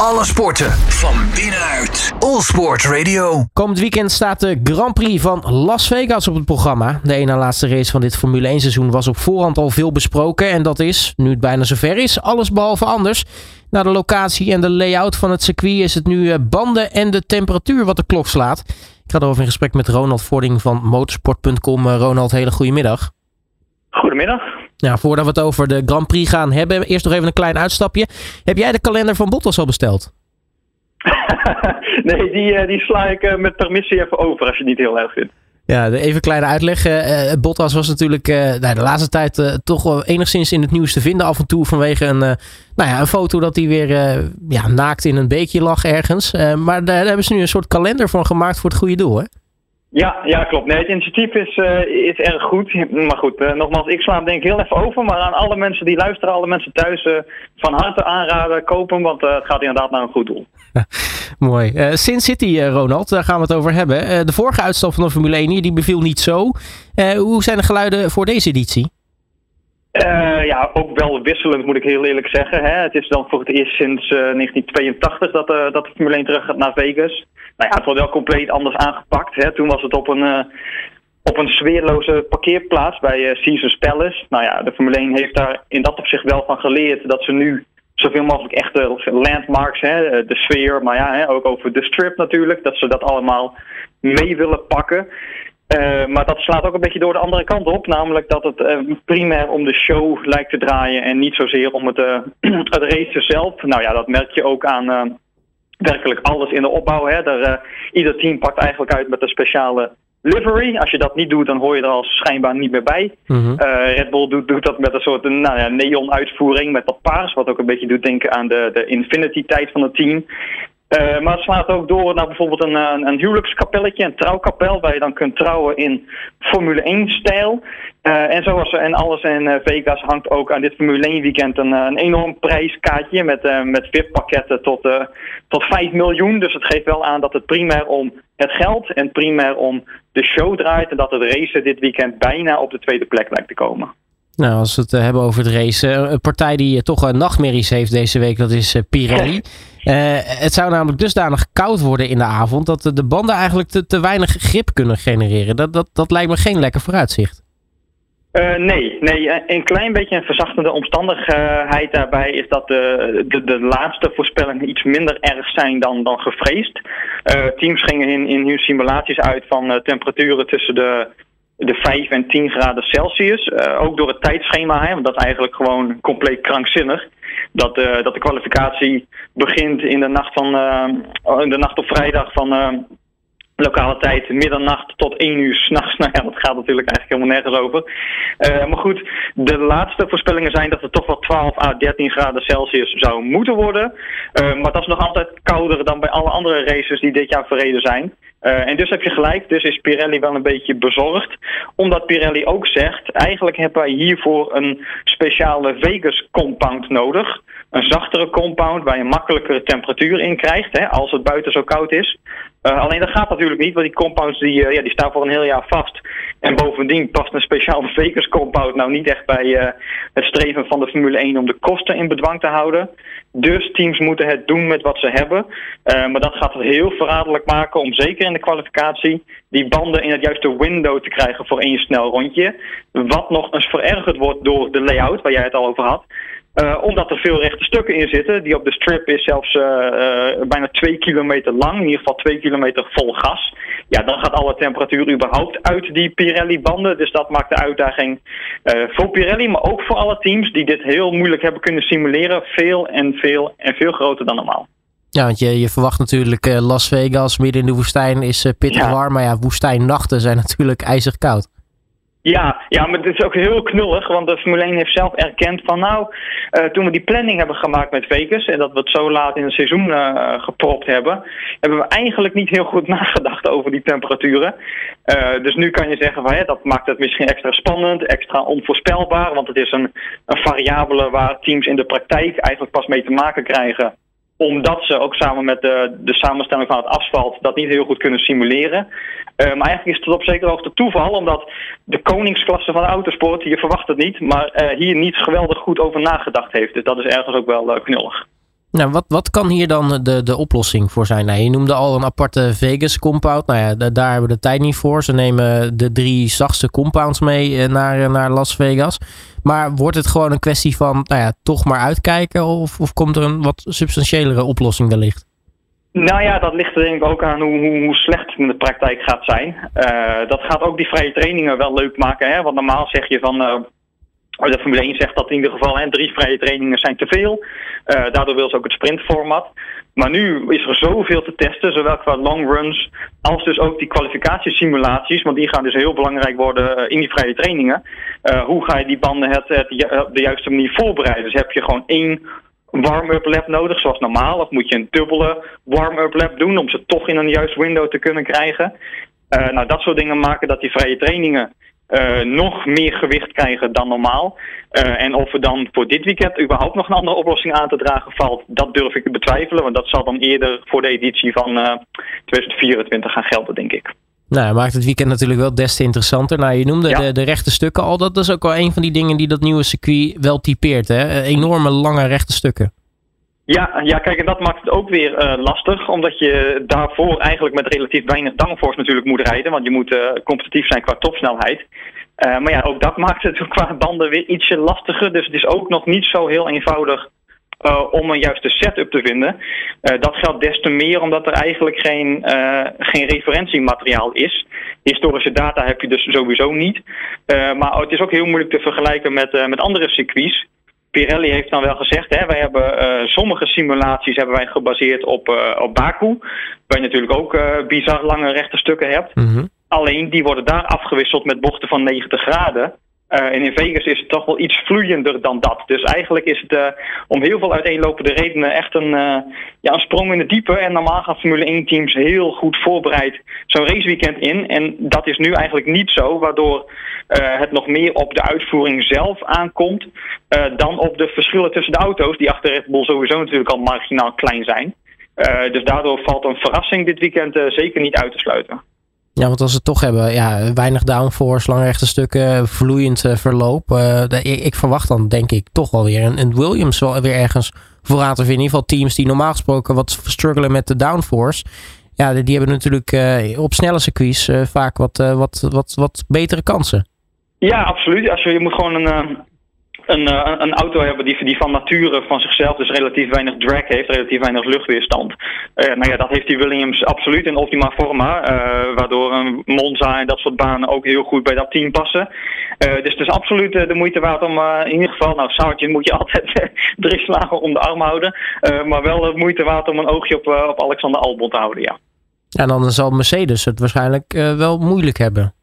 Alle sporten van binnenuit. All Sport Radio. Komend weekend staat de Grand Prix van Las Vegas op het programma. De ene laatste race van dit Formule 1 seizoen was op voorhand al veel besproken. En dat is, nu het bijna zover is, alles behalve anders. Na de locatie en de layout van het circuit is het nu eh, banden en de temperatuur wat de klok slaat. Ik ga erover in gesprek met Ronald Vording van motorsport.com. Eh, Ronald, hele goede middag. Goedemiddag. Ja, voordat we het over de Grand Prix gaan hebben, eerst nog even een klein uitstapje. Heb jij de kalender van Bottas al besteld? nee, die, eh, die sla ik eh, met permissie even over als je het niet heel erg vindt. Ja, even een kleine uitleg. Uh, Bottas was natuurlijk nou, de laatste tijd toch wel enigszins in het nieuws te vinden. Af en toe vanwege een, nou ja, een foto dat hij weer ja, naakt in een beekje lag ergens. maar daar hebben ze nu een soort kalender van gemaakt voor het goede doel, hè? Ja, ja, klopt. Nee, het initiatief is, uh, is erg goed. Maar goed, uh, nogmaals, ik sla hem denk ik heel even over. Maar aan alle mensen die luisteren, alle mensen thuis, uh, van harte aanraden, kopen. Want het gaat inderdaad naar een goed doel. Mooi. Sin City, Ronald, daar gaan we het over hebben. de vorige uitstap van de Formule 1 die beviel niet zo. hoe zijn de geluiden voor deze editie? ja, ook wel wisselend moet ik heel eerlijk zeggen. Hè. Het is dan voor het eerst sinds 1982 dat, dat de Formule 1 terug gaat naar Vegas nou ja, het wordt wel compleet anders aangepakt. Hè. Toen was het op een, uh, op een sfeerloze parkeerplaats bij uh, Caesars Palace. Nou ja, de Formule 1 heeft daar in dat opzicht wel van geleerd dat ze nu zoveel mogelijk echte landmarks, hè, eh, de sfeer, maar ja, hè, ook over de strip natuurlijk, dat ze dat allemaal mee willen pakken. Maar dat slaat ook een beetje door de andere kant op. Namelijk dat het primair om de show lijkt te draaien en niet zozeer om het, uh, het race zelf. Nou ja, dat merk je ook aan werkelijk alles in de opbouw. Hè. Daar, uh, ieder team pakt eigenlijk uit met een speciale livery. Als je dat niet doet, dan hoor je er al schijnbaar niet meer bij. Mm Red Bull doet, doet, dat met een soort nou ja, neon-uitvoering met dat paars. Wat ook een beetje doet denken aan de, de infinity-tijd van het team. Uh, maar het slaat ook door naar bijvoorbeeld een, een, huwelijkskapelletje, een trouwkapel, waar je dan kunt trouwen in Formule 1-stijl. Uh, en zoals en alles in uh, Vegas hangt ook aan dit Formule 1 weekend een, een enorm prijskaartje met, met VIP-pakketten tot, tot 5 miljoen. Dus het geeft wel aan dat het primair om het geld en primair om de show draait. En dat het racen dit weekend bijna op de tweede plek lijkt te komen. Nou, als we het hebben over het racen. Een partij die toch nachtmerries heeft deze week, dat is Pirelli. Uh, het zou namelijk dusdanig koud worden in de avond dat de banden eigenlijk te, te weinig grip kunnen genereren. Dat, dat, dat lijkt me geen lekker vooruitzicht. Uh, nee, nee, een klein beetje een verzachtende omstandigheid daarbij is dat de, de, de laatste voorspellingen iets minder erg zijn dan, dan gevreesd. Uh, teams gingen in, in hun simulaties uit van temperaturen tussen de, de 5 en 10 graden Celsius. ook door het tijdschema, hè, want dat is eigenlijk gewoon compleet krankzinnig dat, uh, dat de kwalificatie begint in de nacht, van, uh, in de nacht op vrijdag van lokale tijd middernacht tot 1 uur s'nachts. Nou ja, dat gaat natuurlijk eigenlijk helemaal nergens over. maar goed, de laatste voorspellingen zijn dat het toch wel 12 à 13 graden Celsius zou moeten worden. maar dat is nog altijd kouder dan bij alle andere races die dit jaar verreden zijn. Uh, en dus heb je gelijk, dus is Pirelli wel een beetje bezorgd. Omdat Pirelli ook zegt, eigenlijk hebben wij hiervoor een speciale Vegas compound nodig. Een zachtere compound waar je makkelijkere temperatuur in krijgt, hè, als het buiten zo koud is. Uh, alleen dat gaat natuurlijk niet, want die compounds die, uh, ja, die staan voor een heel jaar vast. En bovendien past een speciale Vegas compound nou niet echt bij het streven van de Formule 1 om de kosten in bedwang te houden. Dus teams moeten het doen met wat ze hebben. maar dat gaat het heel verraderlijk maken om zeker in de kwalificatie die banden in het juiste window te krijgen voor één snel rondje. Wat nog eens verergerd wordt door de layout, waar jij het al over had. Uh, omdat er veel rechte stukken in zitten. Die op de strip is zelfs uh, uh, bijna twee kilometer lang. In ieder geval twee kilometer vol gas. Ja, dan gaat alle temperatuur überhaupt uit die Pirelli-banden. Dus dat maakt de uitdaging voor Pirelli, maar ook voor alle teams die dit heel moeilijk hebben kunnen simuleren. Veel en veel en veel groter dan normaal. Ja, want je, je verwacht natuurlijk Las Vegas midden in de woestijn is pittig ja. warm. Maar ja, woestijnnachten zijn natuurlijk ijzig koud. Ja, ja, maar het is ook heel knullig, want de Formule 1 heeft zelf erkend van nou, uh, toen we die planning hebben gemaakt met Vegas en dat we het zo laat in het seizoen uh, gepropt hebben, hebben we eigenlijk niet heel goed nagedacht over die temperaturen. Uh, dus nu kan je zeggen van hè, dat maakt het misschien extra spannend, extra onvoorspelbaar, want het is een, een variabele waar teams in de praktijk eigenlijk pas mee te maken krijgen omdat ze ook samen met de, de samenstelling van het asfalt dat niet heel goed kunnen simuleren. Uh, maar eigenlijk is het op zekere hoogte toeval, omdat de koningsklasse van de autosport, je verwacht het niet, maar uh, hier niet geweldig goed over nagedacht heeft. Dus dat is ergens ook wel uh, knullig. Nou, wat, wat kan hier dan de, de oplossing voor zijn? Nou, je noemde al een aparte Vegas compound. Nou ja, daar hebben we de tijd niet voor. Ze nemen de drie zachtste compounds mee naar, naar Las Vegas. Maar wordt het gewoon een kwestie van nou ja, toch maar uitkijken? Of, of komt er een wat substantiëlere oplossing wellicht? Nou ja, dat ligt er denk ik ook aan hoe, hoe, slecht het in de praktijk gaat zijn. Uh, dat gaat ook die vrije trainingen wel leuk maken. Hè? Want normaal zeg je van. Uh, de Formule 1 zegt dat in ieder geval hè, drie vrije trainingen zijn te veel. Uh, daardoor wil ze ook het sprintformat. Maar nu is er zoveel te testen, zowel qua long runs als dus ook die kwalificatiesimulaties. Want die gaan dus heel belangrijk worden in die vrije trainingen. Hoe ga je die banden het, op de juiste manier voorbereiden? Dus heb je gewoon één warm-up lap nodig, zoals normaal? Of moet je een dubbele warm-up lap doen om ze toch in een juist window te kunnen krijgen? Uh, nou, dat soort dingen maken dat die vrije trainingen uh, nog meer gewicht krijgen dan normaal. Uh, en of er dan voor dit weekend überhaupt nog een andere oplossing aan te dragen valt, dat durf ik te betwijfelen. Want dat zal dan eerder voor de editie van 2024 gaan gelden, denk ik. Nou, maakt het weekend natuurlijk wel des te interessanter. Nou, je noemde de, de rechte stukken al. Dat is ook wel een van die dingen die dat nieuwe circuit wel typeert. Hè? Enorme lange rechte stukken. Ja, ja, kijk, en dat maakt het ook weer uh, lastig. Omdat je daarvoor eigenlijk met relatief weinig downforce natuurlijk moet rijden. Want je moet uh, competitief zijn qua topsnelheid. Uh, maar ja, ook dat maakt het qua banden weer ietsje lastiger. Dus het is ook nog niet zo heel eenvoudig uh, om een juiste setup te vinden. Uh, dat geldt des te meer omdat er eigenlijk geen, uh, geen referentiemateriaal is. Historische data heb je dus sowieso niet. maar het is ook heel moeilijk te vergelijken met, met andere circuits. Pirelli heeft dan wel gezegd, hè, wij hebben sommige simulaties hebben wij gebaseerd op, op Baku. Waar je natuurlijk ook bizar lange rechte stukken hebt. Mm -hmm. Alleen die worden daar afgewisseld met bochten van 90 graden. Uh, en in Vegas is het toch wel iets vloeiender dan dat. Dus eigenlijk is het uh, om heel veel uiteenlopende redenen echt een, uh, ja, een sprong in het diepe. En normaal gaan Formule 1 teams heel goed voorbereid zo'n raceweekend in. En dat is nu eigenlijk niet zo, waardoor het nog meer op de uitvoering zelf aankomt. dan op de verschillen tussen de auto's, die achter Red Bull sowieso natuurlijk al marginaal klein zijn. dus daardoor valt een verrassing dit weekend zeker niet uit te sluiten. Ja, want als het toch hebben, ja, weinig downforce, langrechte stukken, vloeiend uh, verloop. Uh, ik, ik, verwacht dan denk ik toch wel weer een, een, Williams wel weer ergens vooraan te vinden. In ieder geval teams die normaal gesproken wat struggelen met de downforce. Ja, die hebben natuurlijk uh, op snelle circuits vaak wat, wat, wat, wat betere kansen. Ja, absoluut. Als je moet gewoon een, een, uh, een auto hebben die, die van nature van zichzelf dus relatief weinig drag heeft, relatief weinig luchtweerstand. Uh, nou ja, dat heeft die Williams absoluut in optima forma, uh, waardoor een Monza en dat soort banen ook heel goed bij dat team passen. dus het is absoluut de moeite waard om in ieder geval, nou Sargent moet je altijd drie slagen om de arm houden, maar wel de moeite waard om een oogje op, op Alexander Albon te houden, ja. Ja, dan zal Mercedes het waarschijnlijk wel moeilijk hebben.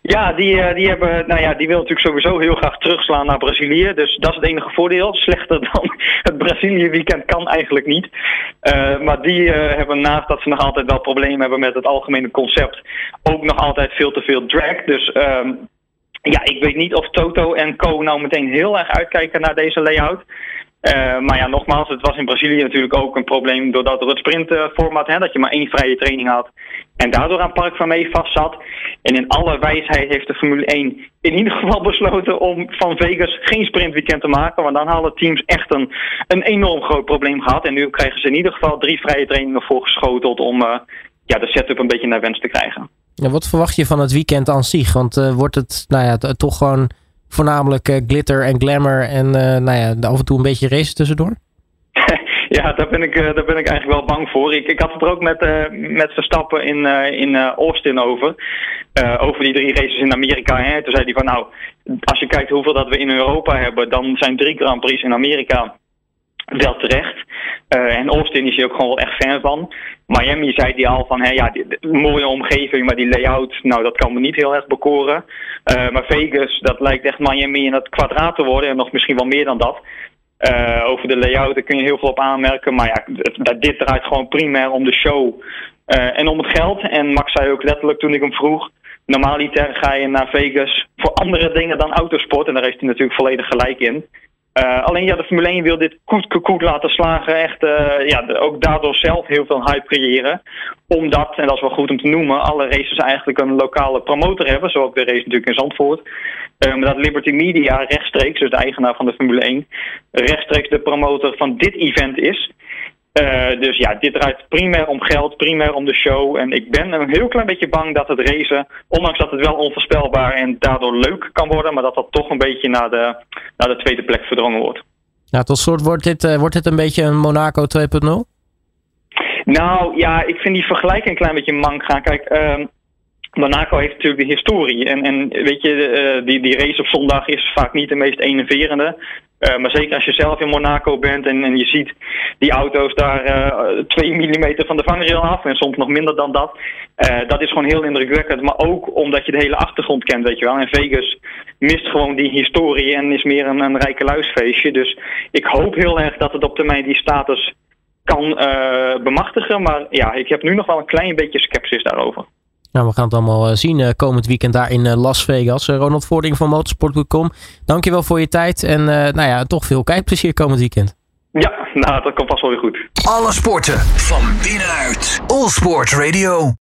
Ja, die, uh, die, hebben, nou ja, die wil natuurlijk sowieso heel graag terugslaan naar Brazilië. Dus dat is het enige voordeel. Slechter dan het Brazilië-weekend kan eigenlijk niet. Uh, maar die uh, hebben naast dat ze nog altijd wel problemen hebben met het algemene concept... ook nog altijd veel te veel drag. Dus um, ja, ik weet niet of Toto en Co nou meteen heel erg uitkijken naar deze layout... Uh, maar ja, nogmaals, het was in Brazilië natuurlijk ook een probleem doordat er het sprintformat, dat je maar één vrije training had en daardoor aan Park van Mee vast zat. En in alle wijsheid heeft de Formule 1 in ieder geval besloten om van Vegas geen sprintweekend te maken, want dan hadden teams echt een, een enorm groot probleem gehad. En nu krijgen ze in ieder geval drie vrije trainingen voorgeschoteld om uh, ja, de setup een beetje naar wens te krijgen. Ja, wat verwacht je van het weekend aan zich? Want uh, wordt het nou ja, toch gewoon voornamelijk uh, glitter en glamour en uh, nou ja, af en toe een beetje race tussendoor? ja, daar ben, ik, uh, daar ben ik eigenlijk wel bang voor. Ik, ik had het er ook met, met Verstappen in, in Austin over. over die drie races in Amerika. Hè. Toen zei hij van nou, als je kijkt hoeveel dat we in Europa hebben, dan zijn drie Grand Prix in Amerika wel terecht. Uh, en Austin is hij ook gewoon wel echt fan van. Miami zei hij al van, ja, die, die, mooie omgeving, maar die layout, nou, dat kan me niet heel erg bekoren. Uh, maar Vegas, dat lijkt echt Miami in het kwadraat te worden en nog misschien wel meer dan dat. Uh, over de layout daar kun je heel veel op aanmerken, maar ja, dit draait gewoon primair om de show en om het geld. En Max zei ook letterlijk toen ik hem vroeg, normaliter ga je naar Vegas voor andere dingen dan autosport. En daar heeft hij natuurlijk volledig gelijk in. Alleen ja, de Formule 1 wil dit goed goed laten slagen. Echt, ja, ook daardoor zelf heel veel hype creëren. Omdat, en dat is wel goed om te noemen, alle races eigenlijk een lokale promotor hebben. Zo ook de race natuurlijk in Zandvoort. maar dat Liberty Media rechtstreeks, dus de eigenaar van de Formule 1, rechtstreeks de promotor van dit event is. Uh, dus ja, dit draait primair om geld, primair om de show. En ik ben een heel klein beetje bang dat het racen, ondanks dat het wel onvoorspelbaar en daardoor leuk kan worden, maar dat dat toch een beetje naar de, naar de tweede plek verdrongen wordt. Nou, tot slot wordt dit, uh, wordt dit een beetje een Monaco 2.0? Nou ja, ik vind die vergelijking een klein beetje mank gaan. Kijk, uh, Monaco heeft natuurlijk de historie. En, en weet je, uh, die, die race op zondag is vaak niet de meest enerverende. Uh, maar zeker als je zelf in Monaco bent en, en je ziet die auto's daar uh, 2 mm van de vangrail af en soms nog minder dan dat. Dat is gewoon heel indrukwekkend. Maar ook omdat je de hele achtergrond kent, weet je wel. En Vegas mist gewoon die historie en is meer een, een rijke luisfeestje. Dus ik hoop heel erg dat het op termijn die status kan bemachtigen. Maar ja, ik heb nu nog wel een klein beetje sceptisch daarover. Nou, we gaan het allemaal eh, zien uh, komend weekend daar in uh, Las Vegas. Ronald Voording van motorsport.com. Dankjewel voor je tijd en nou ja, toch veel kijkplezier komend weekend. Ja, nou, dat komt vast wel weer goed. Alle sporten van binnenuit. All Sport Radio.